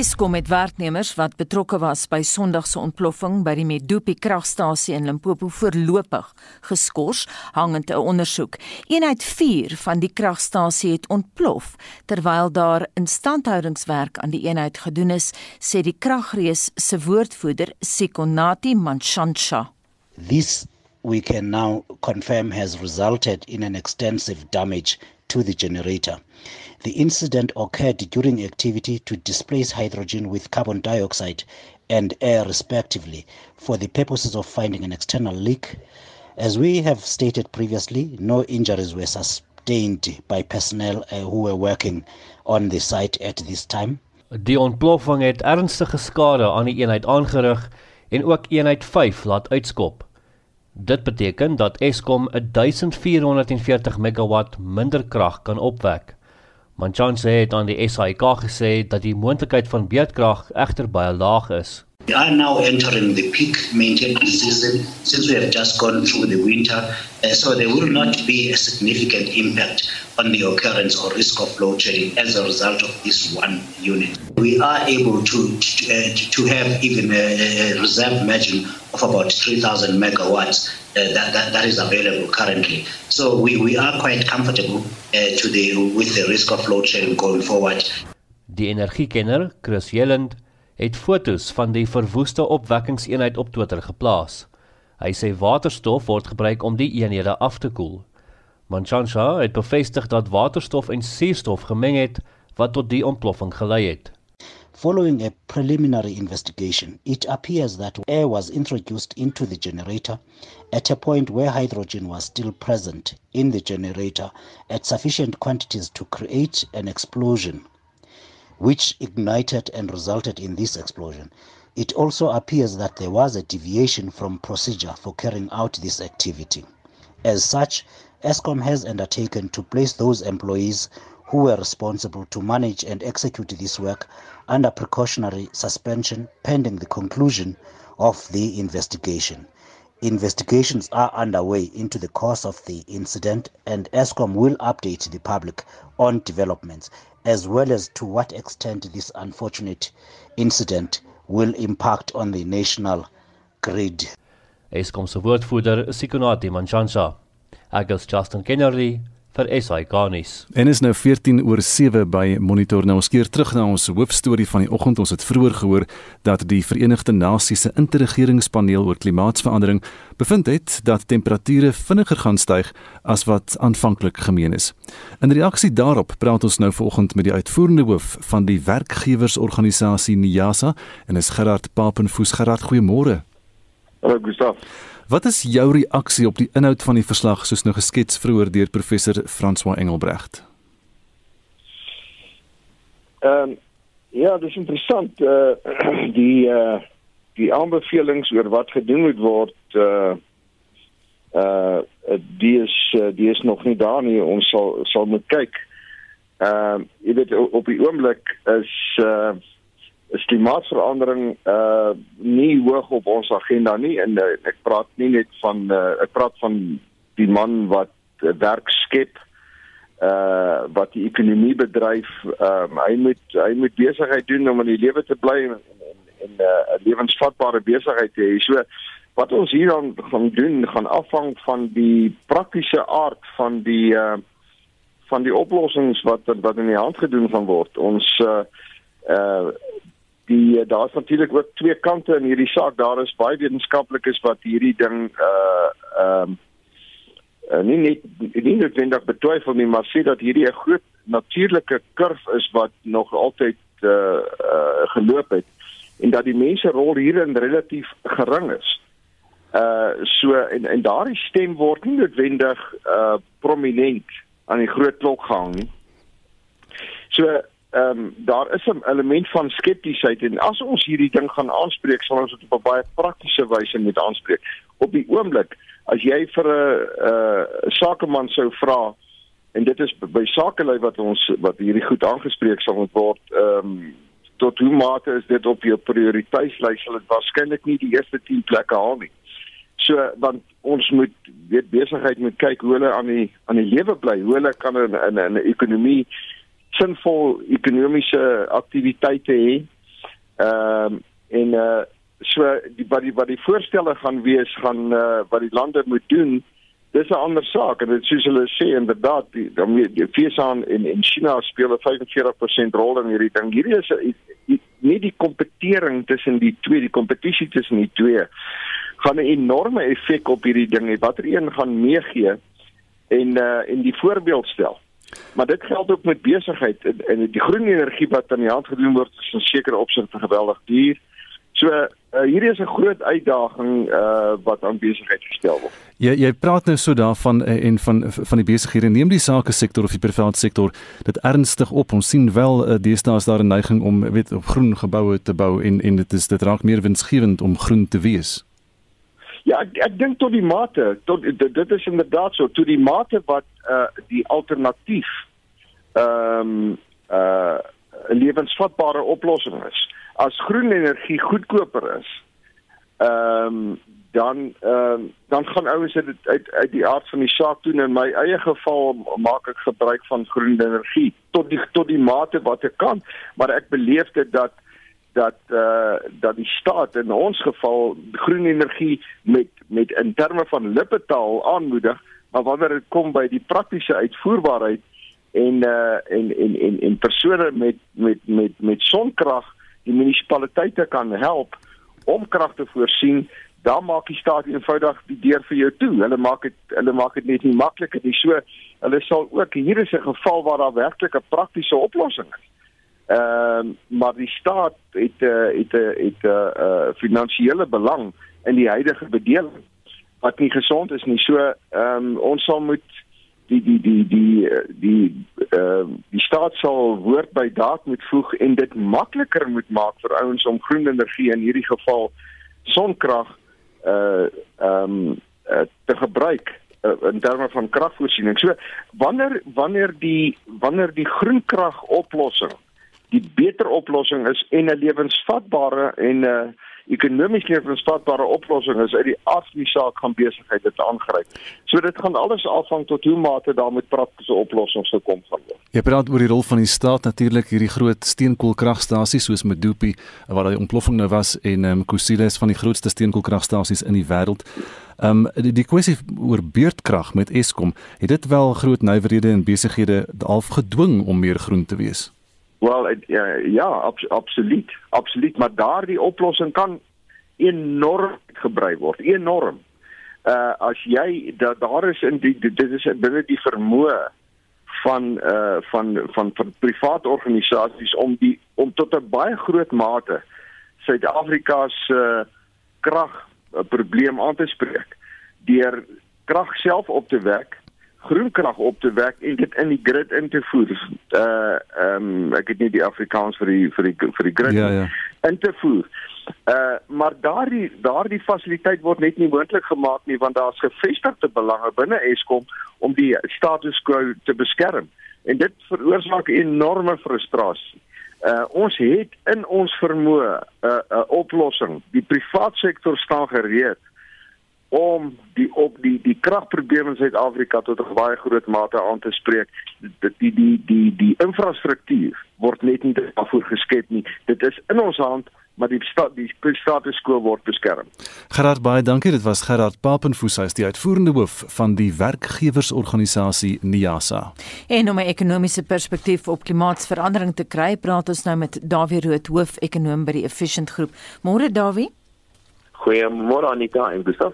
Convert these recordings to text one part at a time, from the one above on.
Eskom het werknemers wat betrokke was by Sondag se ontploffing by die Medupi kragstasie in Limpopo voorlopig geskort hangend 'n ondersoek. Eenheid 4 van die kragstasie het ontplof terwyl daar instandhoudingswerk aan die eenheid gedoen is, sê die kragrees se woordvoerder Sikonati Manshansha. This we can now confirm has resulted in an extensive damage to the generator. The incident occurred during activity to displace hydrogen with carbon dioxide and air respectively for the purposes of finding an external leak. As we have stated previously, no injuries were sustained by personnel uh, who were working on the site at this time. Die ontploffing het ernstige skade aan die eenheid aangerig en ook eenheid 5 laat uitskop. Dit beteken dat Eskom 1440 megawatt minder krag kan opwek. Manchan sê het aan die SAIK gesê dat die moontlikheid van beurtkrag egter baie laag is. We are now entering the peak maintenance season since we have just gone through the winter, so there will not be a significant impact on the occurrence or risk of load shedding as a result of this one unit. We are able to to, uh, to have even a, reserve margin of about 3,000 megawatts uh, that, that, that is available currently. So we, we are quite comfortable uh, to the, with the risk of load shedding going forward. Die energiekenner, Chris Jelland, het fotos van die verwoeste opwekkingseenheid op Twitter geplaas. Hy sê waterstof word gebruik om die eenhede af te koel. Manchansha het bevestig dat waterstof en suurstof gemeng het wat tot die ontploffing gelei het. Following a preliminary investigation, it appears that air was introduced into the generator at a point where hydrogen was still present in the generator at sufficient quantities to create an explosion, which ignited and resulted in this explosion. It also appears that there was a deviation from procedure for carrying out this activity. As such, ESCOM has undertaken to place those employees who were responsible to manage and execute this work under precautionary suspension pending the conclusion of the investigation. Investigations are underway into the cause of the incident and ESCOM will update the public on developments as well as to what extent this unfortunate incident will impact on the national grid. ESCOM se woordvoerder Sikonati Manchansha. Agus Justin Kennedy vir SI Garnis. En is nou 14 oor 7 by Monitor nou ons keer terug na ons hoofstorie van die oggend. Ons het vroeër gehoor dat die Verenigde Nasies se interregeringspaneel oor klimaatsverandering bevind het dat temperature vinniger gaan styg as wat aanvanklik gemeen is. In reaksie daarop praat ons nou vanoggend met die uitvoerende hoof van die werkgewersorganisasie NIASA en is Gerard Papenfoos. Gerard, goeiemôre. Hallo Gustaf. Wat is jou reaksie op die inhoud van die verslag soos nou geskets vroeër deur professor François Engelbrecht? Ehm um, ja, dis interessant uh die uh die aanbevelings oor wat gedoen moet word uh uh die is die is nog nie daar nie ons sal sal moet kyk. Ehm uh, jy weet op die oomblik is uh is klimaatsverandering uh nie hoog op ons agenda nie en uh, ek praat nie net van uh, ek praat van die man wat uh, werk skep uh wat die ekonomie bedryf. Um, hy moet hy moet besigheid doen om in die lewe te bly en en 'n uh, lewensvatbare besigheid te hê. So wat ons hier dan gaan doen gaan afhang van die praktiese aard van die uh van die oplossings wat wat in die hand gedoen gaan word. Ons uh uh die daar's natuurlik ook twee kante in hierdie saak. Daar is baie wetenskaplikes wat hierdie ding uh ehm uh, nie net nie noodwendig betwyfel nie, maar sê dat hierdie 'n groot natuurlike kurf is wat nog altyd uh, uh geloop het en dat die mense rol hierin relatief gering is. Uh so en en daardie stem word nie noodwendig uh prominent aan die groot klok gehang nie. So ehm um, daar is 'n element van skeptiesheid en as ons hierdie ding gaan aanspreek, sal ons dit op 'n baie praktiese wyse moet aanspreek. Op die oomblik, as jy vir 'n 'n uh, sakeman sou vra en dit is by sakelei wat ons wat hierdie goed aangespreek sal word, ehm um, tot hoe mate is dit op jou prioriteitslys sal dit waarskynlik nie die eerste 10 plekke haal nie. So want ons moet weet besigheid moet kyk hoe hulle aan die aan die lewe bly, hoe hulle kan in 'n 'n ekonomie sinvol ekonomiese aktiwiteite hê Ehm um, en uh so die wat die wat die voorstelle gaan wees gaan uh wat die lande moet doen dis 'n ander saak en dit soos hulle sê inderdaad die dan die FSA en en China speel 'n 45% rol in hierdie ding. Hierdie is nie die kompetering tussen die twee, die kompetisie tussen die twee gaan 'n enorme effek op hierdie ding hê. Watter een gaan meegee en uh en die voorbeeld stel. Maar dit geld ook met besigheid en, en die groen energie wat aan die hand gedoen word is in sekere opsigte geweldig duur. So uh, hierdie is 'n groot uitdaging uh wat aan besigheid gestel word. Jy jy praat nou so daarvan uh, en van van die besighede neem die sake sektor of die private sektor dit ernstig op. Ons sien wel uh, deesdae is daar 'n neiging om weet op groen geboue te bou en en dit is dit raak meer winsgewend om groen te wees. Ja, ek, ek dink tot die mate tot dit, dit is inderdaad so tot die mate wat uh die alternatief ehm um, uh lewensvatbare oplossing is. As groen energie goedkoper is, ehm um, dan ehm um, dan gaan ouens dit uit uit die aard van die saak doen. In my eie geval maak ek gebruik van groen energie tot die tot die mate wat ek kan, maar ek beleef dit dat dat uh, dat die staat in ons geval groen energie met met in terme van lippetaal aanmoedig, maar wanneer dit kom by die praktiese uitvoerbaarheid en eh uh, en en en en persone met met met met sonkrag die munisipaliteite kan help om krag te voorsien, dan maak die staat eenvoudig die deur vir jou toe. Hulle maak dit hulle maak dit net nie makliker nie. So hulle sal ook hier is 'n geval waar daar werklik 'n praktiese oplossing is. Ehm uh, maar die staat het uh, het 'n uh, het 'n uh, uh, finansiële belang in die huidige bedeling wat nie gesond is nie. So ehm um, ons sal moet die die die die die uh, die staat sal woord by daad moet voeg en dit makliker moet maak vir ouens om groen energie in hierdie geval sonkrag uh ehm um, uh, te gebruik uh, in terme van kragvoorsiening. So wanneer wanneer die wanneer die groenkrag oplossing die beter oplossing is en 'n lewensvatbare en 'n uh, ekonomies lewensvatbare oplossing is uit die aard van die saak gaan besigheid dit aangryp. So dit gaan alles afhang tot hoe mate daar met praktiese oplossings gekom gaan word. Jy praat oor die rol van die staat natuurlik hierdie groot steenkoolkragstasies soos Medupi waar daai ontploffing nou was en ehm um, Kusile is van die grootste steenkoolkragstasies in die wêreld. Ehm um, die, die kwessie oor beurtkrag met Eskom, het dit wel groot nywerhede en besighede half gedwing om meer groen te wees. Wel ja, ja ab, absoluut, absoluut, maar daardie oplossing kan enorm gebrei word, enorm. Uh as jy dat daar is in die dit is binne die vermoë van uh van van van private organisasies om die om tot 'n baie groot mate Suid-Afrika se uh, krag probleem aan te spreek deur krag self op te wek groenkrag op te wek en dit in die grid in te voer. Uh ehm um, ek het nie die Afrikaans vir die vir die vir die grid ja, ja. in te voer. Uh maar daardie daardie fasiliteit word net nie moontlik gemaak nie want daar's gevestigde belange binne Eskom om die status quo te beskerm. En dit veroorsaak enorme frustrasie. Uh ons het in ons vermoë 'n uh, 'n uh, oplossing. Die private sektor staan gereed om die op die die kragprobleme in Suid-Afrika tot 'n baie groot mate aan te spreek. Die die die die die infrastruktuur word net nie daarvoor geskep nie. Dit is in ons hand maar die stad die status quo word beskerm. Gerard baie dankie. Dit was Gerard Papenfoos, hy is die uitvoerende hoof van die werkgewersorganisasie NIASA. En om 'n ekonomiese perspektief op klimaatsverandering te kry, praat ons nou met Dawie Rood, hoof-ekonoom by die Efficient Groep. Môre Dawie. Goeiemôre Anita en Gustav.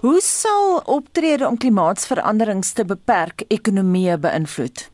Hoe sal optrede om klimaatsveranderings te beperk ekonomie beïnvloed?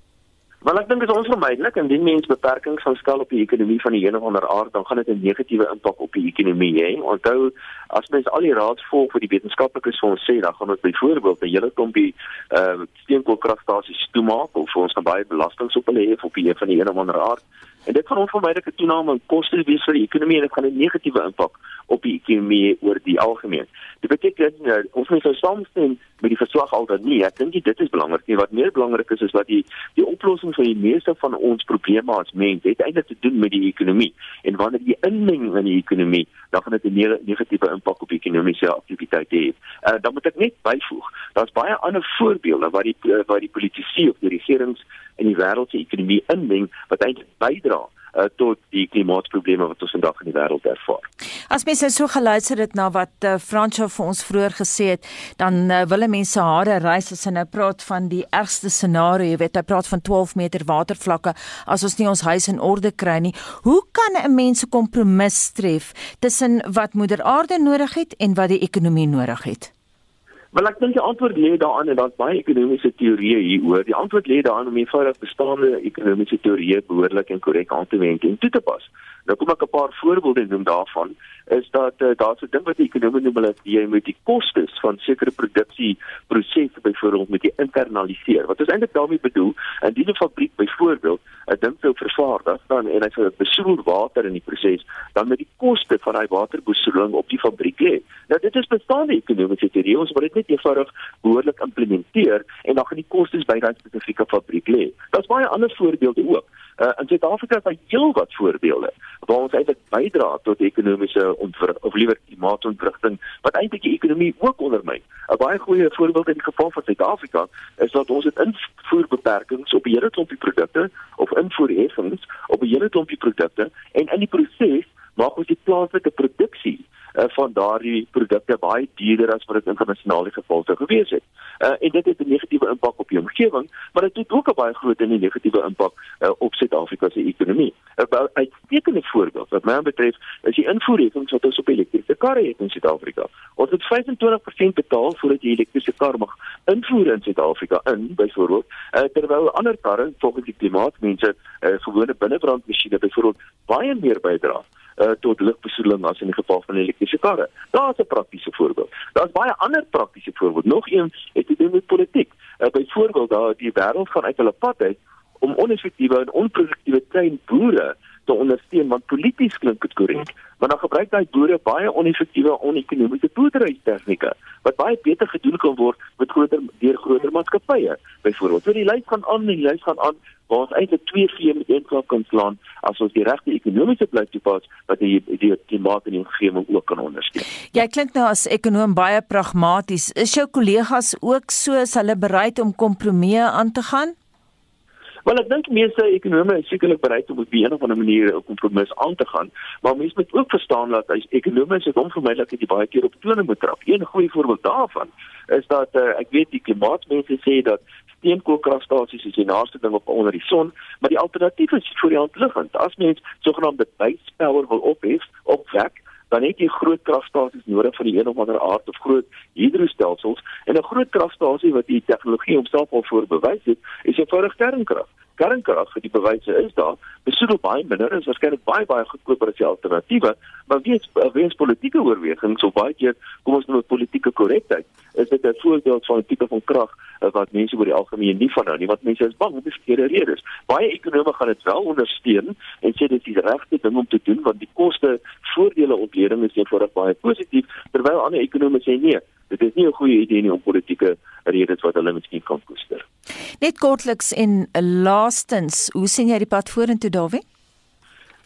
Wel ek dink dit is onvermydelik indien mense beperkings gaan stel op die ekonomie van die een of ander aard, dan gaan dit 'n negatiewe impak op die ekonomie hê. Onthou, as mens al die raad volg vir die wetenskaplikes vir ons sê, dan gaan ons byvoorbeeld 'n hele klompie uh, steenkoolkragstasies toemaak of ons gaan baie belastings op hulle hê op die van die een of ander aard. En dit gaan onvermydelike toename in koste wees vir die ekonomie en dit gaan 'n negatiewe impak op die ekonomie oor die algemeen. Dit beteken uh, ons moet nou saamstem met die verslag al dat nie. Ek dink dit is belangrik nie. Wat meer belangrik is is wat die die oplossing vir die meeste van ons probleme as mens het eintlik te doen met die ekonomie. En wanneer jy inmeng in die ekonomie, dan gaan dit 'n negatiewe impak op ekonomiese aktiwiteite hê. Uh, dan moet ek net byvoeg, daar's baie ander voorbeelde waar die waar die politici of die regerings in die wêreld se ekonomie inmeng wat eintlik bydra bydra uh, tot die klimaatsprobleme wat ons vandag in die wêreld ervaar. As mense so geluister het na wat uh, Fransjo vir ons vroeër gesê het, dan uh, wil mense hare reis as hy nou praat van die ergste scenario, jy weet hy praat van 12 meter watervlakke as ons nie ons huis in orde kry nie. Hoe kan 'n mens 'n kompromis tref tussen wat moeder aarde nodig het en wat die ekonomie nodig het? Wel ek dink die antwoord lê daarin en daar's baie ekonomiese teorieë hieroor. Die antwoord lê daarin om eenvoudig bestaande ekonomiese teorieë behoorlik en korrek aan te wend en toe te pas. Nou kom ek 'n paar voorbeelde noem daarvan is dat uh, daar's 'n ding wat die ekonomie noem hulle jy moet die kostes van sekere produksieprosesse byvoorbeeld met jy internaliseer. Wat is eintlik daarmee bedoel? Indien 'n fabriek byvoorbeeld 'n ding sou vervaardig dan en hy sou besoedel water in die proses, dan moet die koste van daai waterbesoedeling op die fabriek lê. Nou dit is bestaande ekonomiese teorie, ons moet dit net eenvoudig behoorlik implementeer en dan gaan die kostes by daai spesifieke fabriek lê. Daar's baie ander voorbeelde ook. Uh, in Suid-Afrika is daar heelwat voorbeelde waar ons eintlik bydra tot ekonomiese of liewer klimaatontwrigting wat eintlik die ekonomie ook ondermyn. 'n Baie goeie voorbeeld in die geval van Suid-Afrika is dat ons het invoerbeperkings op 'n hele klompie produkte of invoerheffings op 'n hele klompie produkte en in die proses maak ons die plaaslike produksie uh, van daardie produkte baie duurder as wat dit internasionaal die geval sou gewees het. Uh, en dit het 'n negatiewe impak op die omgewing, maar dit het ook 'n baie groot en negatiewe impak uh, op Suid-Afrika se ekonomie. 'n Uitstekende voorbeeld wat my betref is die invoerheffings wat ons op elektriese karre het in Suid-Afrika. Ons het 25% betaal voordat jy 'n elektriese kar mag invoer in Suid-Afrika in, byvoorbeeld, uh, terwyl ander karre volgens die klimaatmense uh, gewone binnebrandmasjiene byvoorbeeld baie meer bydra uh, tot lugbesoedeling as in die geval van elektriese karre. Daar's 'n praktiese voorbeeld. Daar's baie ander praktiese voorbeelde. Nog een het te doen met politiek. Uh, Byvoorbeeld daar die wêreld gaan uit hulle pad uit om oneffektiewe en onproduktiewe klein boere te ondersteun want polities klink dit korrek maar dan gebruik daai boere baie oneffektiewe onekonomiese boerderytegnieke wat baie beter gedoen kan word met groter deur groter maatskappye. Byvoorbeeld so die lys gaan aan en die lys gaan aan waar ons eintlik twee vee met een klap kan slaan as ons die regte ekonomiese beleid toepas wat die die klimaat en die omgewing ook kan ondersteun. Jy klink nou as ekonom baie pragmaties. Is jou kollegas ook so as hulle bereid om kompromieë aan te gaan Wel ek dink meeste ekonome is sekerlik bereid om op 'n of ander manier 'n kompromis aan te gaan, maar mense moet ook verstaan dat as ekonome is dit onvermydelik dat jy baie keer op tone moet trap. Een goeie voorbeeld daarvan is dat uh, ek weet die klimaatmense sê dat steenkoolkragstasies is die naaste ding op onder die son, maar die alternatief is voor die hand liggend. As mens sogenaamde base power wil ophef, opwek, dan het jy groot kragstasies nodig vir die een of ander aard of groot hidrostelsels en 'n groot kragstasie wat die tegnologie homself al voorbewys het, is eenvoudig kernkrag kernkrag vir die bewyse is daar. Besoedel baie minder is waarskynlik baie baie goedkoper as die alternatiewe maar weens weens politieke oorwegings of baie keer kom ons nou met politieke korrektheid is dit 'n voorbeeld van 'n tipe van krag eh, wat mense oor die algemeen nie van hou nie want mense is bang om verkeerde redes. Baie ekonome gaan dit wel ondersteun en sê dit is die regte ding om te doen want die koste voordele ontleding is eenvoudig baie positief terwyl ander ekonome sê nee dit is nie 'n goeie idee nie om politieke redes wat hulle miskien kan koester Net kortliks en laastens, hoe sien jy die pad vorentoe, Dawie?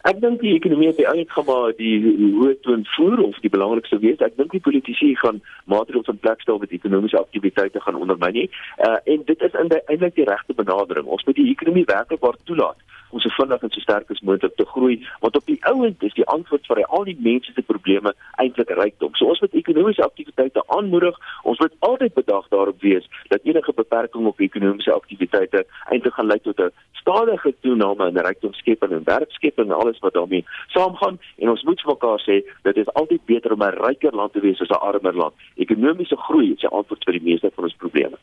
Ek dink die ekonomie het uitgekom maar die hoe toe voer of die belangrikste wees. Ek dink die politici gaan maatreëls in plek stel wat ekonomiese aktiwiteite gaan ondermyn nie. Uh, en dit is eintlik die regte benadering. Ons moet die ekonomie werklik waar toelaat om so vinnig en so sterk as moontlik te groei want op die ouend is die antwoord vir al die mense se probleme eintlik rykdom. So ons moet ekonomiese aktiwiteite aanmoedig. Ons moet altyd bedag daarop wees dat enige beperking op ekonomiese aktiwiteite eintlik gaan lei tot 'n stadige toename in rykdomskeping en werkskeping en alles wat daarmee saamgaan en ons moet vir mekaar sê dit is altyd beter om 'n ryker land te wees as 'n armer land. Ekonomiese groei is die antwoord vir die meeste van ons probleme.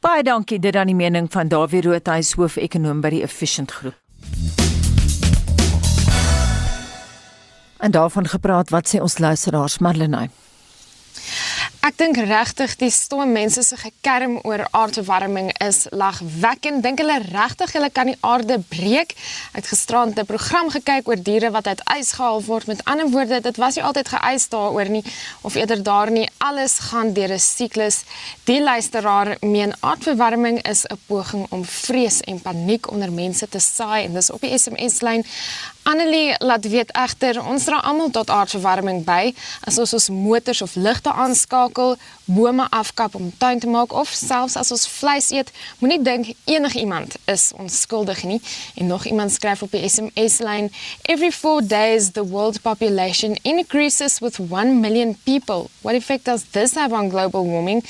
Baie dankie dit aan die mening van Dawie Roodhuis hoof-ekonoom by die Efficient Groep. En daarvan gepraat, wat sê ons luisteraars Marlenae? Ek dink regtig die stomme mense se gekerm oor aardverwarming is lagwekkend. Dink hulle regtig hulle kan die aarde breek? Ek het gisterand 'n program gekyk oor diere wat uit ys gehaal word. Met ander woorde, dit was nie altyd geëis daaroor nie of eerder daar nie. Alles gaan deur 'n siklus. Die luisteraar meen aardverwarming is 'n poging om vrees en paniek onder mense te saai en dis op die SMS lyn Annelie laat weet egter ons dra almal tot aardverwarming by as ons ons motors of ligte aanskakel, bome afkap om tuin te maak of selfs as ons vleis eet, moenie dink enigiemand is onskuldig nie. En nog iemand skryf op die SMS lyn: Every 4 days the world population increases with 1 million people. What effect does this have on global warming?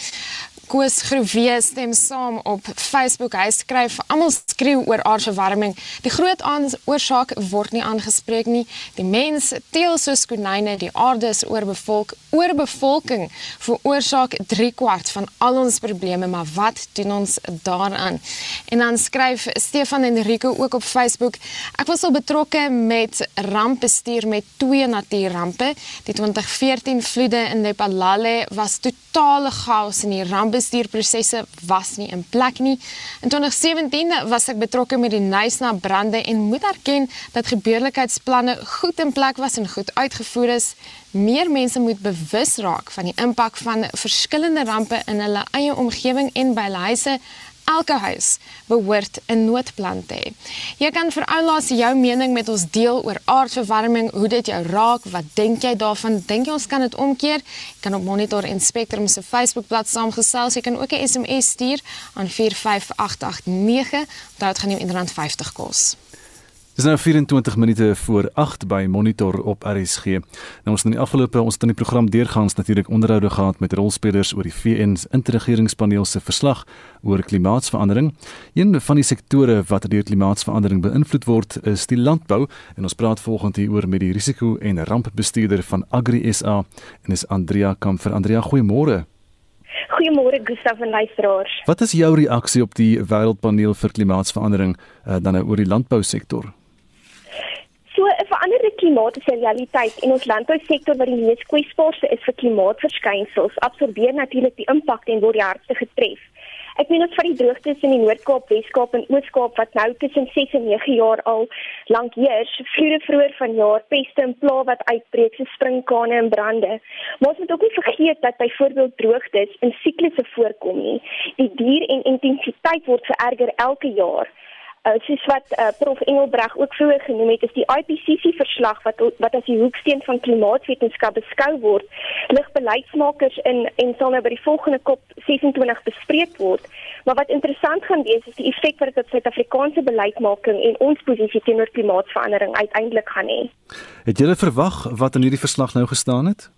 Koos Groewe stem saam op Facebook. Hy skryf: "Almal skreeu oor aardverwarming. Die groot oorsaak word nie aangespreek nie. Die mense teel soos konyne, die aarde is oorbevolk. Oorbevolking veroorsaak 3/4 van al ons probleme, maar wat doen ons daaraan?" En dan skryf Stefan Enrico ook op Facebook: "Ek was al betrokke met rampbestuur met twee natuurrampe. Die 2014 vloede in Lephalale was totale chaos in die ramp bestuurprosesse was nie in plek nie. In 2017 was ek betrokke met die Nysna brande en moet erken dat gebeurlikheidsplanne goed in plek was en goed uitgevoer is. Meer mense moet bewus raak van die impak van verskillende rampe in hulle eie omgewing en by hulle huise Elke huis behoort 'n noodplan te hê. Jy kan vir oulaas jou mening met ons deel oor aardverwarming, hoe dit jou raak, wat dink jy daarvan? Dink jy ons kan dit omkeer? Jy kan op Monitor en Spectrum se Facebookblad saamgesels. Jy kan ook 'n SMS stuur aan 45889. Dit gaan jou R1.50 kos. Dis nou 24 minute voor 8 by Monitor op RSG. Nou ons het in die afgelope ons het in die program deurgangs natuurlik onderhoude gehad met rolspelers oor die VN se interregeringspaneel se verslag oor klimaatsverandering. Een van die sektore wat deur klimaatsverandering beïnvloed word, is die landbou en ons praat volgende hier oor met die risiko en rampbestuurder van Agri SA en is Andrea Kamfer. Andrea, goeiemôre. Goeiemôre Gustaf en luisteraars. Wat is jou reaksie op die wêreldpaneel vir klimaatsverandering uh, dan nou oor die landbousektor? So 'n veranderde klimaat is 'n realiteit en ons landbousektor wat die mees kwesbaarste is vir klimaatsverskynsels, absorbeer natuurlik die impak en word die hardste getref. Ek meen ons van die droogtes in die Noord-Kaap, Wes-Kaap en Oos-Kaap wat nou tussen 6 en 9 jaar al lank heers, vloede vroeër vanjaar, peste en pla wat uitbreek, so sprinkane en brande. Maar ons moet ook nie vergeet dat byvoorbeeld droogtes in siklusse voorkom nie. Die duur en intensiteit word vererger elke jaar uh, soos wat uh, prof Engelbreg ook vroeër genoem het, is die IPCC verslag wat wat as die hoeksteen van klimaatswetenskap beskou word, lig beleidsmakers in en sal nou by die volgende COP 26 bespreek word. Maar wat interessant gaan wees is die effek wat dit op Suid-Afrikaanse beleidsmaking en ons posisie teenoor klimaatsverandering uiteindelik gaan hê. Het julle verwag wat in hierdie verslag nou gestaan het?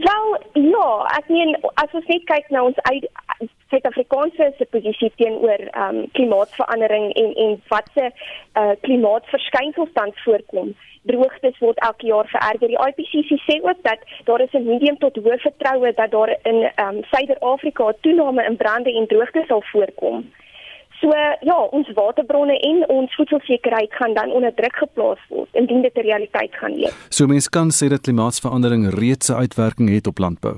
Wel, ja, ek meen as ons net kyk na ons uit Suid-Afrikaanse se posisie teenoor ehm um, klimaatsverandering en en wat se uh, klimaatsverskynsels tans voorkom. Droogtes word elke jaar vererger. Die IPCC sê ook dat daar is 'n medium tot hoë vertroue dat daar in ehm um, Suider-Afrika toename in brande en droogtes sal voorkom. So ja, ons waterbronne en ons voedselsekerheid gaan dan onder druk geplaas word indien dit 'n realiteit gaan wees. So mense kan sê dat klimaatsverandering reeds 'n uitwerking het op landbou.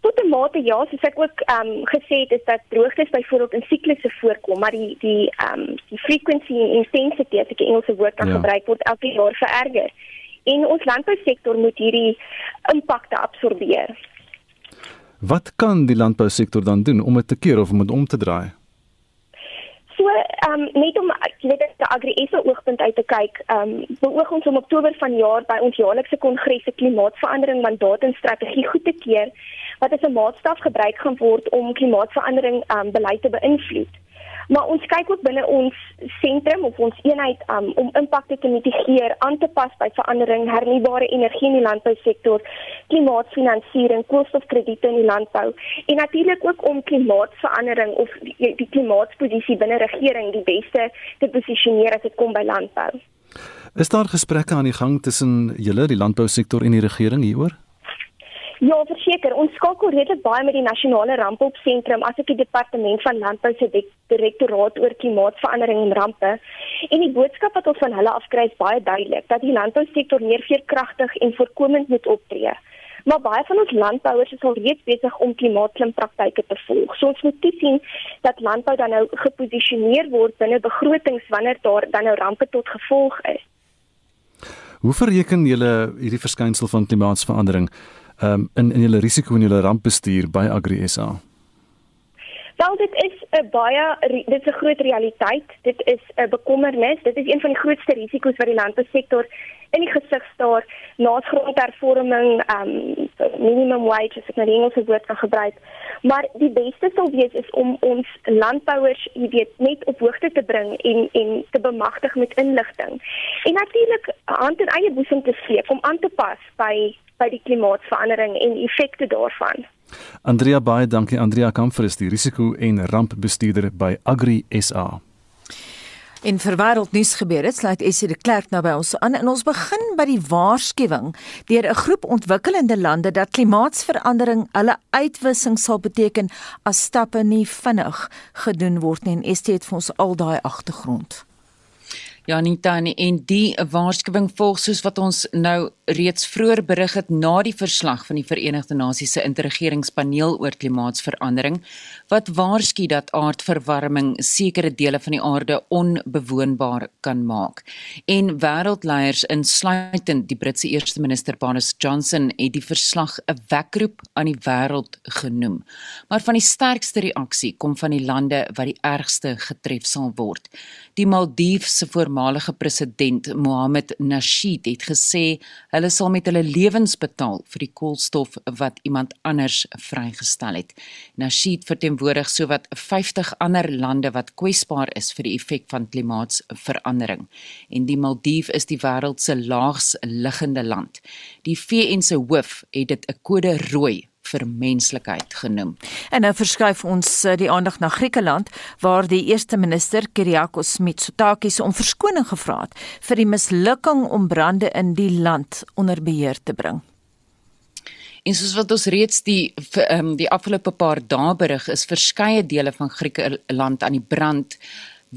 Tot 'n mate ja, soos ek ook ehm um, gesê het, is dat droogtes byvoorbeeld in siklusse voorkom, maar die die ehm um, die frequency en intensity as ek Engelse woord kan ja. gebruik word elke jaar vererger. En ons landbousektor moet hierdie impakte absorbeer. Wat kan die landbousektor dan doen om dit te keer of om dit om te draai? So, ehm um, net om jy weet die Agri-SA oogpunt uit te kyk, ehm um, beoog ons om Oktober vanjaar by ons jaarlikse kongres se klimaatsverandering mandaat en strategie goed te keer wat as 'n maatstaf gebruik gaan word om klimaatsverandering ehm um, beleid te beïnvloed. Maar ons kyk ook binne ons sentrum of ons eenheid um, om impakte te mitigeer, aan te pas by verandering, hernubare energie in die landbousektor, klimaatsfinansiering, koolstofkrediete in die landbou en natuurlik ook om klimaatsverandering of die, die klimaatsposisie binne regering die beste te posisioneer as dit kom by landbou. Is daar gesprekke aan die gang tussen julle, die landbousektor en die regering hieroor? Ja, verseker, ons skakel redelik baie met die nasionale rampopsentrum as ek die departement van landbou se direktoraat oor klimaatsverandering en rampe. En die boodskap wat ons van hulle afkry is baie duidelik dat die landbousektor meer veerkragtig en voorkomend moet optree. Maar baie van ons landbouers is al reeds besig om klimaatklimpraktyke te volg. So ons moet toesien dat landbou dan nou geposisioneer word binne begrotings wanneer daar dan nou rampe tot gevolg is. Hoe bereken julle hierdie verskynsel van klimaatsverandering? Um, in in julle risiko en julle rampbestuur by Agri SA? Wel dit is 'n baie dit is 'n groot realiteit. Dit is 'n bekommernis. Dit is een van die grootste risiko's wat die landbousektor in die gesig staar na grondhervorming, um minimum wage as ek nou die Engelse woord kan gebruik. Maar die beste sou wees is om ons landbouers, jy weet, net op hoogte te bring en en te bemagtig met inligting. En natuurlik hand in eie boesem te steek om aan te pas by by die klimaatsverandering en effekte daarvan. Andrea baie dankie Andrea Kamfer is die risiko en rampbestuurder by Agri SA. In verwêreld nuus gebeur dit sluit Essie de Klerk nou by ons aan en ons begin by die waarskuwing deur 'n groep ontwikkelende lande dat klimaatsverandering hulle uitwissing sal beteken as stappe nie vinnig gedoen word nie en Essie het vir ons al daai agtergrond. Janita en die waarskuwing volg soos wat ons nou reeds vroeër berig het na die verslag van die Verenigde Nasies se interregeringspaneel oor klimaatsverandering wat waarsku dat aardverwarming sekere dele van die aarde onbewoonbaar kan maak. En wêreldleiers insluitend die Britse eerste minister Boris Johnson het die verslag 'n wekroep aan die wêreld genoem. Maar van die sterkste reaksie kom van die lande wat die ergste getref sal word. Die Maldiefse voormalige president Mohamed Nasheed het gesê hulle sal met hulle lewens betaal vir die koolstof wat iemand anders vrygestel het. Nasheed verteenwoordig sowat 50 ander lande wat kwesbaar is vir die effek van klimaatsverandering. En die Maldief is die wêreld se laags liggende land. Die VN se hoof het dit 'n kode rooi vir menslikheid genoem. En nou verskuif ons eh, die aandag na Griekeland waar die eerste minister Kyriakos Mitsotakis om verskoning gevra het vir die mislukking om brande in die land onder beheer te bring. En soos wat ons reeds die um, die afgelope paar dae berig is verskeie dele van Griekeland aan die brand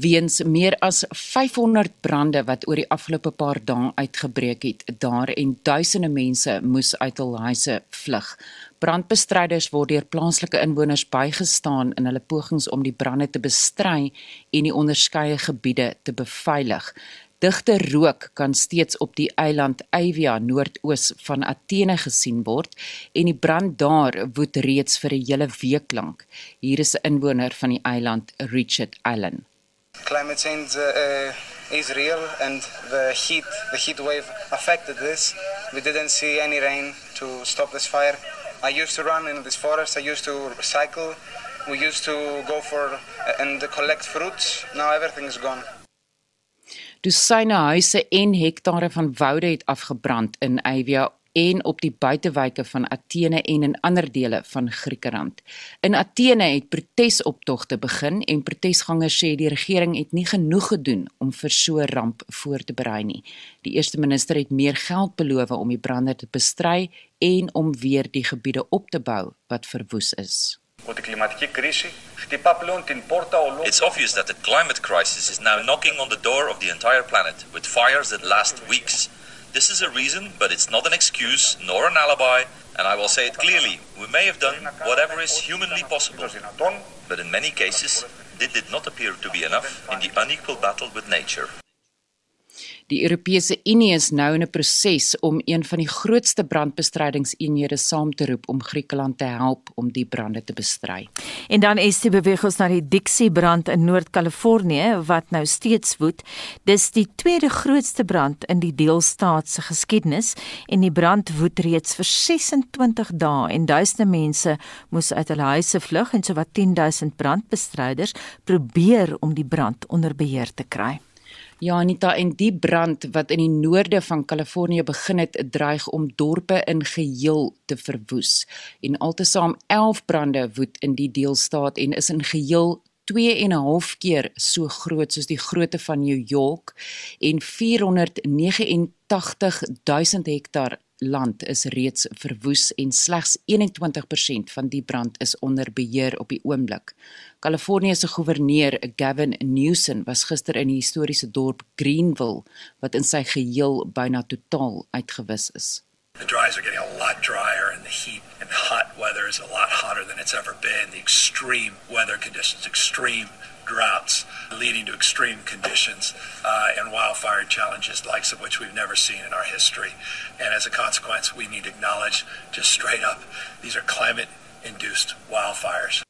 weens meer as 500 brande wat oor die afgelope paar dae uitgebreek het daar en duisende mense moes uit hul huise vlug. Brandbestryders word deur plaaslike inwoners bygestaan in hulle pogings om die brande te bestry en die onderskeie gebiede te beveilig. Digte rook kan steeds op die eiland Evia noordoos van Athene gesien word en die brand daar woed reeds vir 'n hele week lank. Hier is 'n inwoner van die eiland, Richard Allen. Climate change uh, is real and the heat, the heat wave affected this. We didn't see any rain to stop this fire. I used to run in this forest. I used to cycle. We used to go for and collect fruits. Now everything is gone. Dosyne huise en hektare van woude het afgebrand in Evia en op die buitewyke van Athene en in ander dele van Griekeland. In Athene het protesoptogte begin en protesgangers sê die regering het nie genoeg gedoen om vir so 'n ramp voor te berei nie. Die eerste minister het meer geld beloof om die brande te bestry en om weer die gebiede op te bou wat verwoes is. It's obvious that the climate crisis is now knocking on the door of the entire planet with fires that last weeks. This is a reason, but it's not an excuse nor an alibi, and I will say it clearly. We may have done whatever is humanly possible, but in many cases, this did not appear to be enough in the unequal battle with nature. Die Europese Unie is nou in 'n proses om een van die grootste brandbestrydingseenhede saam te roep om Griekeland te help om die brande te bestry. En dan is die beweging na die Dixie brand in Noord-Kalifornië wat nou steeds woed. Dis die tweede grootste brand in die deelstaat se geskiedenis en die brand woed reeds vir 26 dae en duisende mense moes uit hulle huise vlug en sowat 10000 brandbestryders probeer om die brand onder beheer te kry. Ja Anita en die brand wat in die noorde van Kalifornië begin het, dreig om dorpe in geheel te verwoes. En altesaam 11 brande woed in die deelstaat en is in geheel 2 en 'n half keer so groot soos die grootte van New York en 489 000 hektaar land is reeds verwoes en slegs 21% van die brand is onder beheer op die oomblik. Kalifornië se goewerneur, Gavin Newsom, was gister in die historiese dorp Greenville wat in sy geheel byna totaal uitgewis is. The dries are getting a lot drier and the heat and hot weather is a lot hotter than it's ever been. The extreme weather conditions, extreme droughts leading to extreme conditions uh, and wildfire challenges likes of which we've never seen in our history. And as a consequence, we need to acknowledge just straight up these are climate induced wildfires.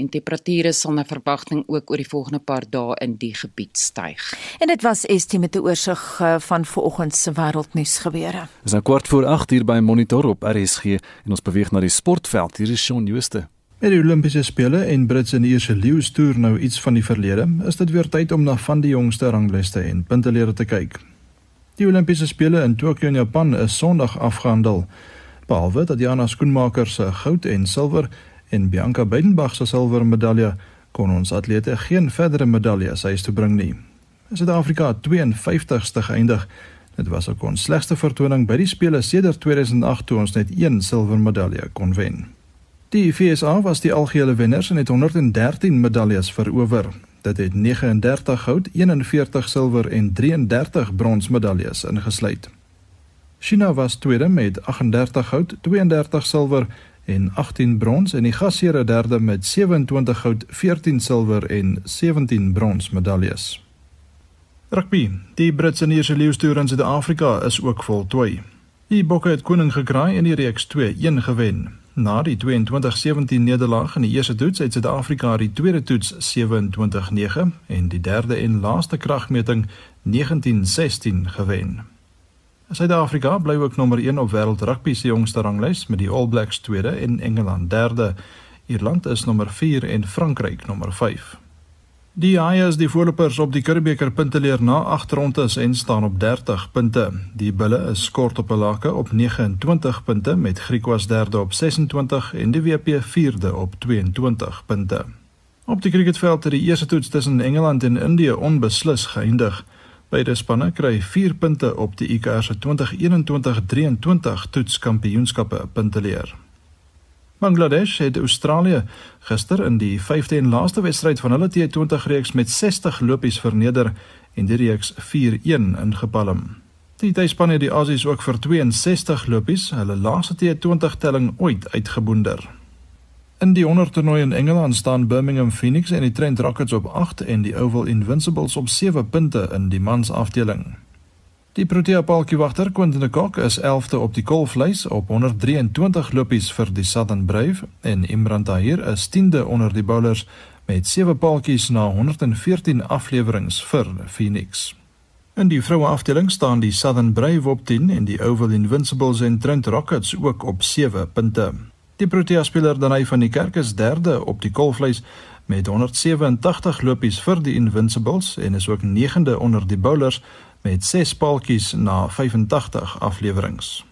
En temperature sal na verwagting ook oor die volgende paar dae in die gebied styg. En dit was Estie met 'n oorsig eh, van vanoggend se wêreldnuus gebeure. Dis nou kwart voor 8 hier by Monitor op RSG en ons beweeg na die sportveld. Hier is Shaun Jooste. Met die Olimpiese spele en Brits in die eerste leeustoer nou iets van die verlede, is dit weer tyd om na van die jongste ranglyste en puntelere te kyk. Die Olimpiese spele in Tokio in Japan is Sondag afgehandel. Behalwe dat Jana Skoenmaker se goud en silwer en Bianca Beidenbach se silwer medalje kon ons atlete geen verdere medaljes huis toe bring nie. Suid-Afrika 52ste geëindig. Dit was ook ons slegste vertoning by die spele sedert 2008 toe ons net een silwer medalje kon wen. Die FSA was die algehele wenners en het 113 medaljes verower. Dit het 39 goud, 41 silwer en 33 brons medaljes ingesluit. China was tweede met 38 goud, 32 silwer en 18 brons en die gasheer derde met 27 goud, 14 silwer en 17 brons medaljes. Rugby. Die Britse en Ierse leeustoer in Suid-Afrika is ook voltooi. Die Bokke het koning gekraai in die reeks 2-1 gewen. Na die 22-17 nederlaag in die eerste toets het Suid-Afrika die tweede toets 27-9 en die derde en laaste kragmeting 19-16 gewen. Suid-Afrika bly ook nommer 1 op wêreld rugby se jongste ranglys met die All Blacks tweede en Engeland derde. Ierland is nommer 4 en Frankryk nommer 5. Die Highs die voorlopers op die Curriebeeker punteleer na 8 rondes en staan op 30 punte. Die Bulle is kort op 'n lake op 29 punte met Griquas derde op 26 en die WP vierde op 22 punte. Op die cricketveld het die eerste toets tussen Engeland en Indië onbeslis geëindig. Beide spanne kry 4 punte op die ICC se 2021-23 toetskampioenskappe punteleer. Bangladesh het Australië gister in die 5de en laaste wedstryd van hulle T20 reeks met 60 lopies verneder en die reeks 4-1 ingepalm. Die tuisspan het die Aussies ook vir 62 lopies, hulle laaste T20 telling ooit uitgeboonder. In die 100 toernooi in Engeland staan Birmingham Phoenix en die Trent Rockets op 8 en die Oval Invincibles op 7 punte in die mans afdeling. Die Protea paltjiewagter Quentin de Kock is 11de op die kolflys op 123 lopies vir die Southern Brave en Imran Tahir is 10de onder die bowlers met 7 paltjies na 114 afleweringe vir Phoenix. In die vroue afdeling staan die Southern Brave op 10 en die Oval Invincibles en Trent Rockets ook op 7 punte. Die Protea speler Danai van die Kerk is 3de op die kolflys met 187 lopies vir die Invincibles en is ook 9de onder die bowlers met 6 paaltjies na 85 afleweringe.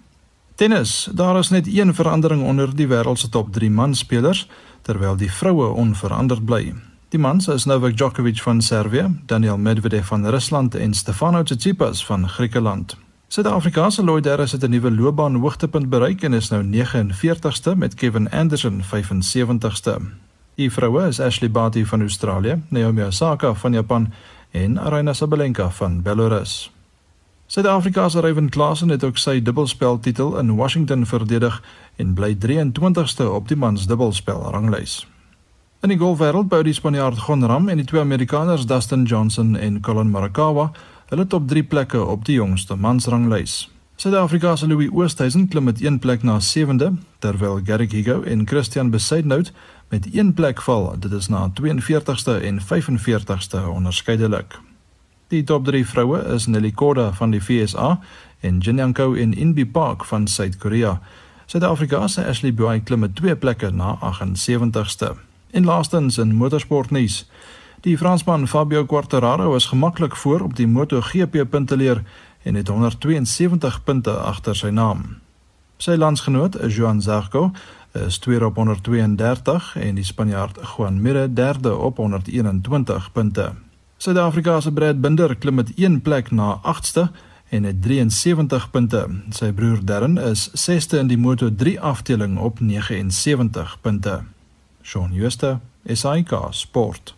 Tennis, daar is net een verandering onder die wêreld se top 3 manspelers terwyl die vroue onveranderd bly. Die mans is Novak Djokovic van Servië, Daniel Medvedev van Rusland en Stefanos Tsitsipas van Griekeland. Suid-Afrika se Lloyd Harris het 'n nuwe loopbaan hoogtepunt bereik en is nou 49ste met Kevin Anderson 75ste. Die vroue is Ashley Barty van Australië, Naomi Osaka van Japan en Aryna Sabalenka van Belarus. Suid-Afrika se Ryan Klassen het ook sy dubbelspeltitel in Washington verdedig en bly 23ste op die mans dubbelspel ranglys. In die golfwêreld bou die Spanjaard Gon Ram en die twee Amerikaners Dustin Johnson en Collin Morikawa hulle top 3 plekke op die jongste mansranglys. Suid-Afrika se Louis Oosthuizen klim met een plek na 7de, terwyl Garrick Higo en Christian Besaidnout met een plek val. Dit is na 42ste en 45ste onderskeidelik. Die top 3 vroue is Nelly Korda van die FSA en Jin Young-ko en Inbi Park van Suid-Korea. Suid-Afrika se Ashley Buy klim met twee plekke na 78ste. En laastens in motorsportnuus. Die Fransman Fabio Quartararo is gemaklik voor op die MotoGP punteleer en het 172 punte agter sy naam. Sy landsgenoot, Joan Zarco, is tweede op 132 en die Spanjaard Juan Mir derde op 121 punte. Suid-Afrika se Brad Binder klim met een plek na 8ste en het 73 punte. Sy broer Darren is 6ste in die Moto3 afdeling op 79 punte. Shaun Schuster, SAK Sport.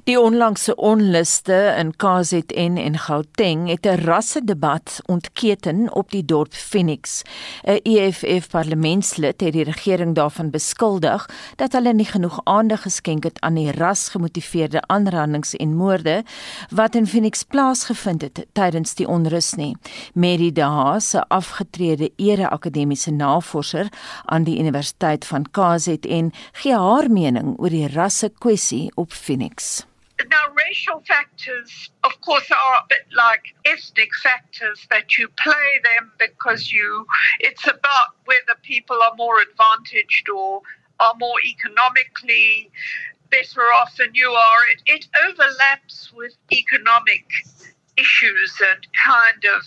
Die onlangse onluste in KZN en Gauteng het 'n rassedebat ontketen op die dorp Phoenix. 'n EFF parlementslid het die regering daarvan beskuldig dat hulle nie genoeg aandag geskenk het aan die rasgemotiveerde aanrandings en moorde wat in Phoenix plaasgevind het tydens die onrus nie. Mary De Haas, 'n afgetrede ere akademiese navorser aan die Universiteit van KZN, gee haar mening oor die rasse kwessie op Phoenix. Now, racial factors, of course, are a bit like ethnic factors that you play them because you, it's about whether people are more advantaged or are more economically better off than you are. It, it overlaps with economic issues and kind of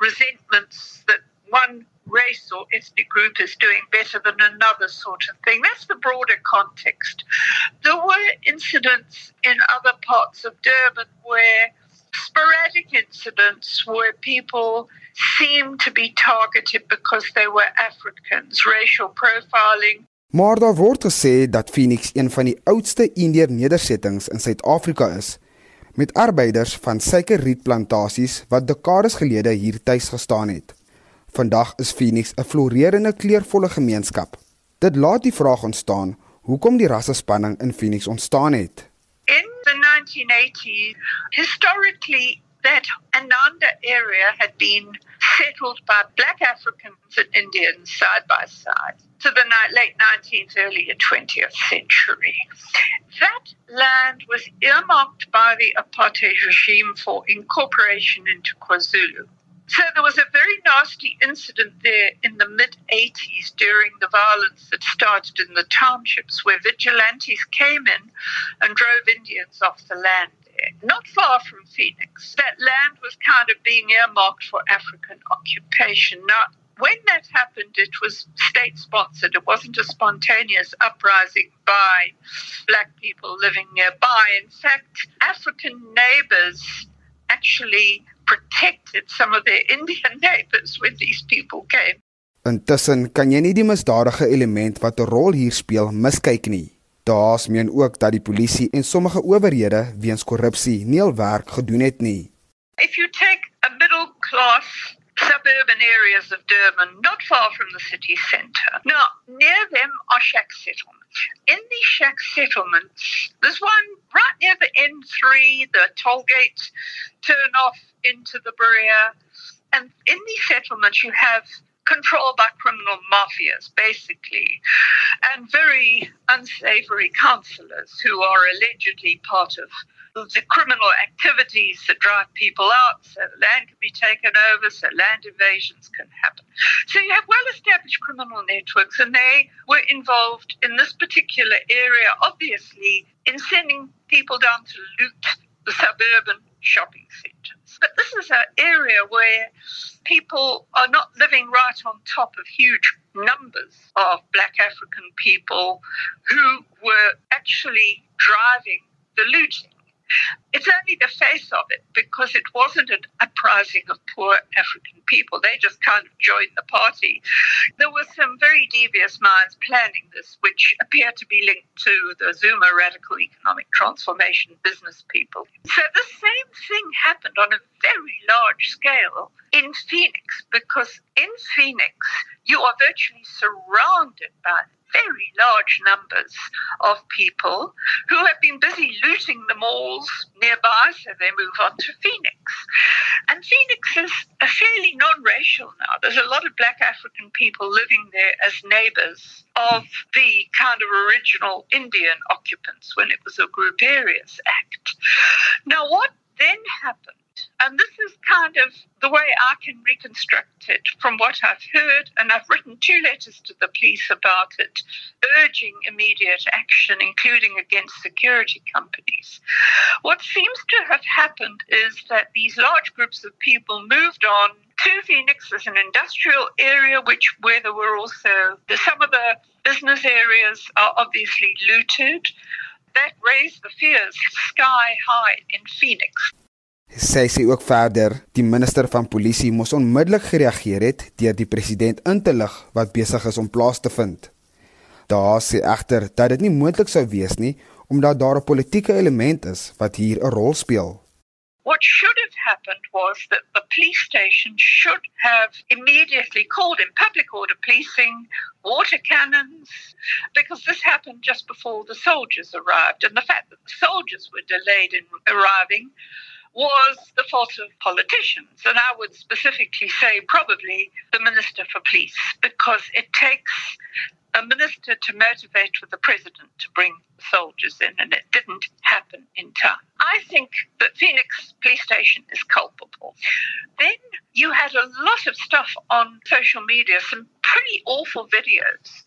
resentments that one race or ethnic group is doing better than another sort of thing. That's the broader context. There were incidents in other parts of Durban where sporadic incidents where people seemed to be targeted because they were Africans, racial profiling. Maar daar word gesê dat Phoenix een van die oudste Indiër nedersettings in Suid-Afrika is met arbeiders van suikerrietplantasies wat dekades gelede hier tuis gestaan het. Vandag is Phoenix 'n florerende kleurvolle gemeenskap. Dit laat die vraag ontstaan hoekom die rassespanning in Phoenix ontstaan het. In the 1980s, historically that Ananda area had been settled by black Africans and Indians side by side to the late 19th, early 20th century. That land was earmarked by the apartheid regime for incorporation into KwaZulu. So there was a very nasty incident there in the mid 80s during the violence that started in the townships where vigilantes came in and drove Indians off the land not far from Phoenix. That land was kind of being earmarked for African occupation. Now, when that happened, it was state sponsored. It wasn't a spontaneous uprising by black people living nearby. In fact, African neighbors actually protected some of their Indian neighbors when these people came. Intussen kan jy nie die misdadige element wat 'n rol hier speel miskyk nie. Daar's meen ook dat die polisie en sommige owerhede weens korrupsie nie al werk gedoen het nie. If you take a middle class suburban areas of Durban, not far from the city centre. Now, near them are shack settlements. In these shack settlements, there's one right near the N3, the toll gate turn off into the Berea. And in these settlements, you have control by criminal mafias, basically, and very unsavory councillors who are allegedly part of the criminal activities that drive people out, so land can be taken over, so land invasions can happen. So you have well established criminal networks, and they were involved in this particular area, obviously, in sending people down to loot the suburban shopping centres. But this is an area where people are not living right on top of huge numbers of black African people who were actually driving the looting. It's only the face of it because it wasn't an uprising of poor African people. They just kind of joined the party. There were some very devious minds planning this, which appear to be linked to the Zuma radical economic transformation business people. So the same thing happened on a very large scale in Phoenix because in Phoenix, you are virtually surrounded by very large numbers of people who have been busy looting the malls nearby, so they move on to Phoenix. And Phoenix is a fairly non racial now. There's a lot of black African people living there as neighbors of the kind of original Indian occupants when it was a Group Act. Now, what then happened? And this is kind of the way I can reconstruct it from what I've heard. And I've written two letters to the police about it, urging immediate action, including against security companies. What seems to have happened is that these large groups of people moved on to Phoenix as an industrial area, which where there were also some of the business areas are obviously looted. That raised the fears sky high in Phoenix. Sy sê ook verder, die minister van polisie moes onmiddellik gereageer het deur die president in te lig wat besig is om plaas te vind. Daar sê egter dat dit nie moontlik sou wees nie omdat daar 'n politieke element is wat hier 'n rol speel. What should have happened was that the police station should have immediately called in public order policing, water cannons, because this happened just before the soldiers arrived. And the fact that the soldiers were delayed in arriving was the fault of politicians. And I would specifically say probably the Minister for Police, because it takes a minister to motivate with the president to bring soldiers in, and it didn't happen in time. I think that Phoenix Police Station is culpable. Then you had a lot of stuff on social media, some pretty awful videos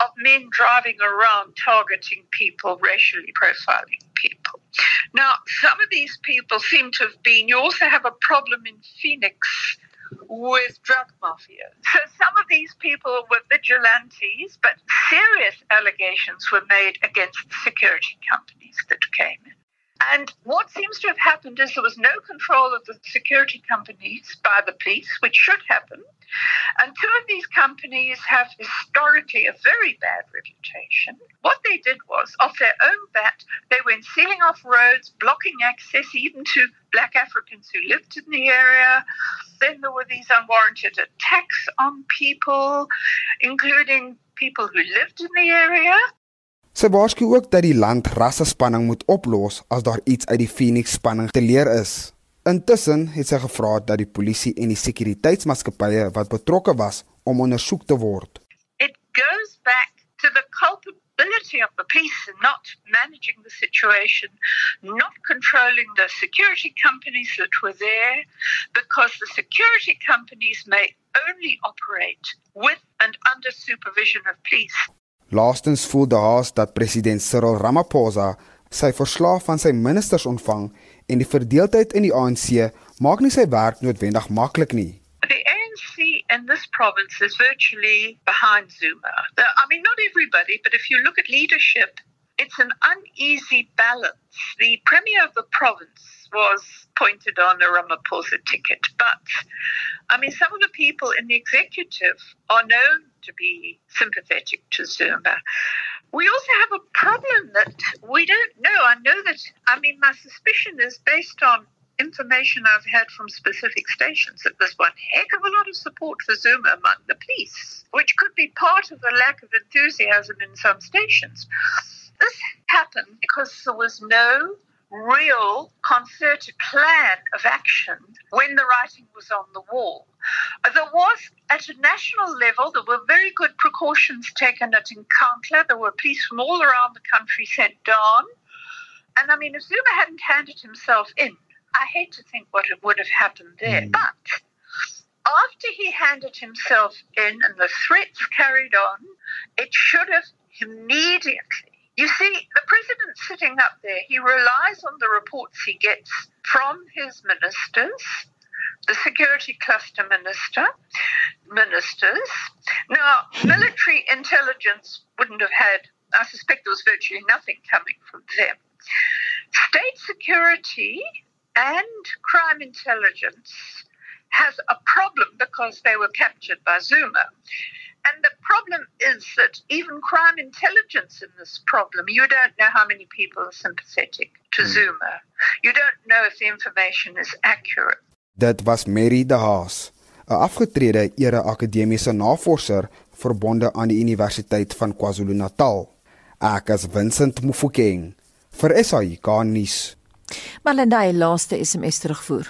of men driving around targeting people, racially profiling people. Now, some of these people seem to have been, you also have a problem in Phoenix with drug mafia. So some of these people were vigilantes, but serious allegations were made against the security companies that came in. And what seems to have happened is there was no control of the security companies by the police, which should happen. And two of these companies have historically a very bad reputation. What they did was, off their own bat, they went sealing off roads, blocking access even to black Africans who lived in the area. Then there were these unwarranted attacks on people, including people who lived in the area. Sy waarsku ook dat die land rassespanning moet oplos as daar iets uit die Phoenix spanning te leer is. Intussen het sy gevra dat die polisie en die sekuriteitsmaatskappye wat betrokke was om ondersoek te word. It goes back to the culpability of the police in not managing the situation, not controlling the security companies that were there because the security companies may only operate with and under supervision of police. Laastens voel De Haas dat president Cyril Ramaphosa sy verslag van sy ministers ontvang en die verdeeldheid in die ANC maak nie sy werk noodwendig maklik nie. In this province is virtually behind Zuma. I mean, not everybody, but if you look at leadership, it's an uneasy balance. The premier of the province was pointed on a Ramaphosa ticket, but I mean, some of the people in the executive are known to be sympathetic to Zuma. We also have a problem that we don't know. I know that, I mean, my suspicion is based on information I've had from specific stations that there's one heck of a lot of support for Zuma among the police, which could be part of the lack of enthusiasm in some stations. This happened because there was no real concerted plan of action when the writing was on the wall. There was, at a national level, there were very good precautions taken at Encounter. There were police from all around the country sent down. And I mean, if Zuma hadn't handed himself in, I hate to think what would have happened there. Mm. But after he handed himself in and the threats carried on, it should have immediately you see, the president sitting up there, he relies on the reports he gets from his ministers, the security cluster minister, ministers. Now, military intelligence wouldn't have had, I suspect there was virtually nothing coming from them. State security and crime intelligence has a problem because they were captured by Zuma. And the problem is that even crime intelligence in this problem, you don't know how many people are sympathetic to Zuma. You don't know if the information is accurate. Dit was Mary De Haas, 'n afgetrede ere akademiese navorser verbonde aan die Universiteit van KwaZulu-Natal. Ek is Vincent Mufokeng vir SAI Garnis. Malinda, die laaste SMS terugvoer.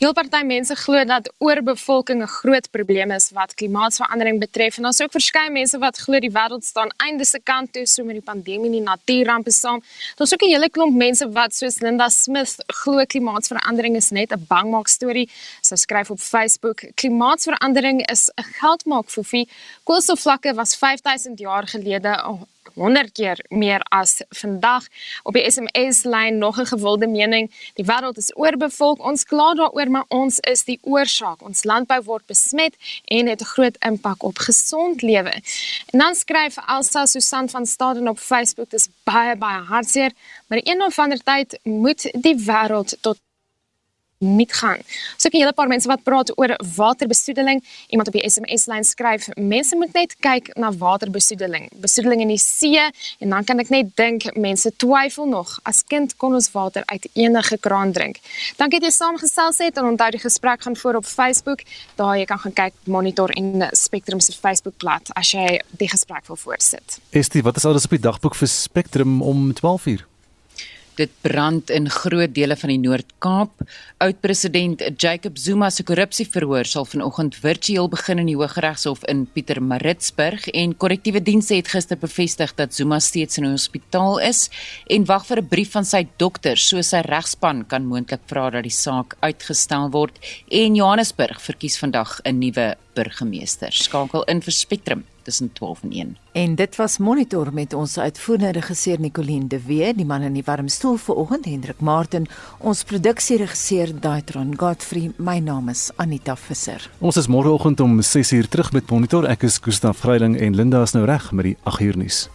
Heel party mense glo dat oorbevolking 'n groot probleem is wat klimaatsverandering betref en daar's ook verskeie mense wat glo die wêreld staan einde se kant toe so met die pandemie en die natuurrampe saam. Daar's ook 'n hele klomp mense wat soos Linda Smith glo klimaatsverandering is net 'n bangmaak storie. Sy skryf op Facebook: "Klimaatsverandering is 'n geldmaak fofie. Koolstofvlakke was 5000 jaar gelede 100 keer meer as vandag. Op die SMS lyn nog 'n gewilde mening die wêreld is oorbevolk ons kla daaroor maar ons is die oorsaak ons landbou word besmet en het 'n groot impak op gesond lewe en dan skryf Elsa Susan van Staden op Facebook dis baie baie hartseer maar een of ander tyd moet die wêreld tot niet gaan. So ek 'n hele paar mense wat praat oor waterbesoedeling. Iemand op die SMS lyn skryf: "Mense moet net kyk na waterbesoedeling. Besoedeling in die see en dan kan ek net dink mense twyfel nog. As kind kon ons water uit enige kraan drink." Dankie dat jy saamgesels het en onthou die gesprek gaan voor op Facebook. Daar jy kan gaan kyk Monitor en Spectrum se Facebookblad as jy die gesprek wil voorsit. Estie, wat is alles op die dagboek vir Spectrum om 12:00? Dit brand in groot dele van die Noord-Kaap. Oud-president Jacob Zuma se korrupsieverhoor sal vanoggend virtueel begin in die Hooggeregshof in Pietermaritzburg en korrektiewe dienste het gister bevestig dat Zuma steeds in 'n hospitaal is en wag vir 'n brief van sy dokter, so sy regspan kan moontlik vra dat die saak uitgestel word. En Johannesburg verkies vandag 'n nuwe burgemeester. Skakel in vir Spectrum tussen 12 en 1. En dit was Monitor met ons uitvoerende regisseur Nicoline de Wee, die man in die warm stoel vanoggend Hendrik Martin, ons produksieregisseur Daitron Godfrey. My naam is Anita Visser. Ons is môreoggend om 6uur terug met Monitor. Ek is Gustaf Greiling en Linda is nou reg met die 8uur nuus.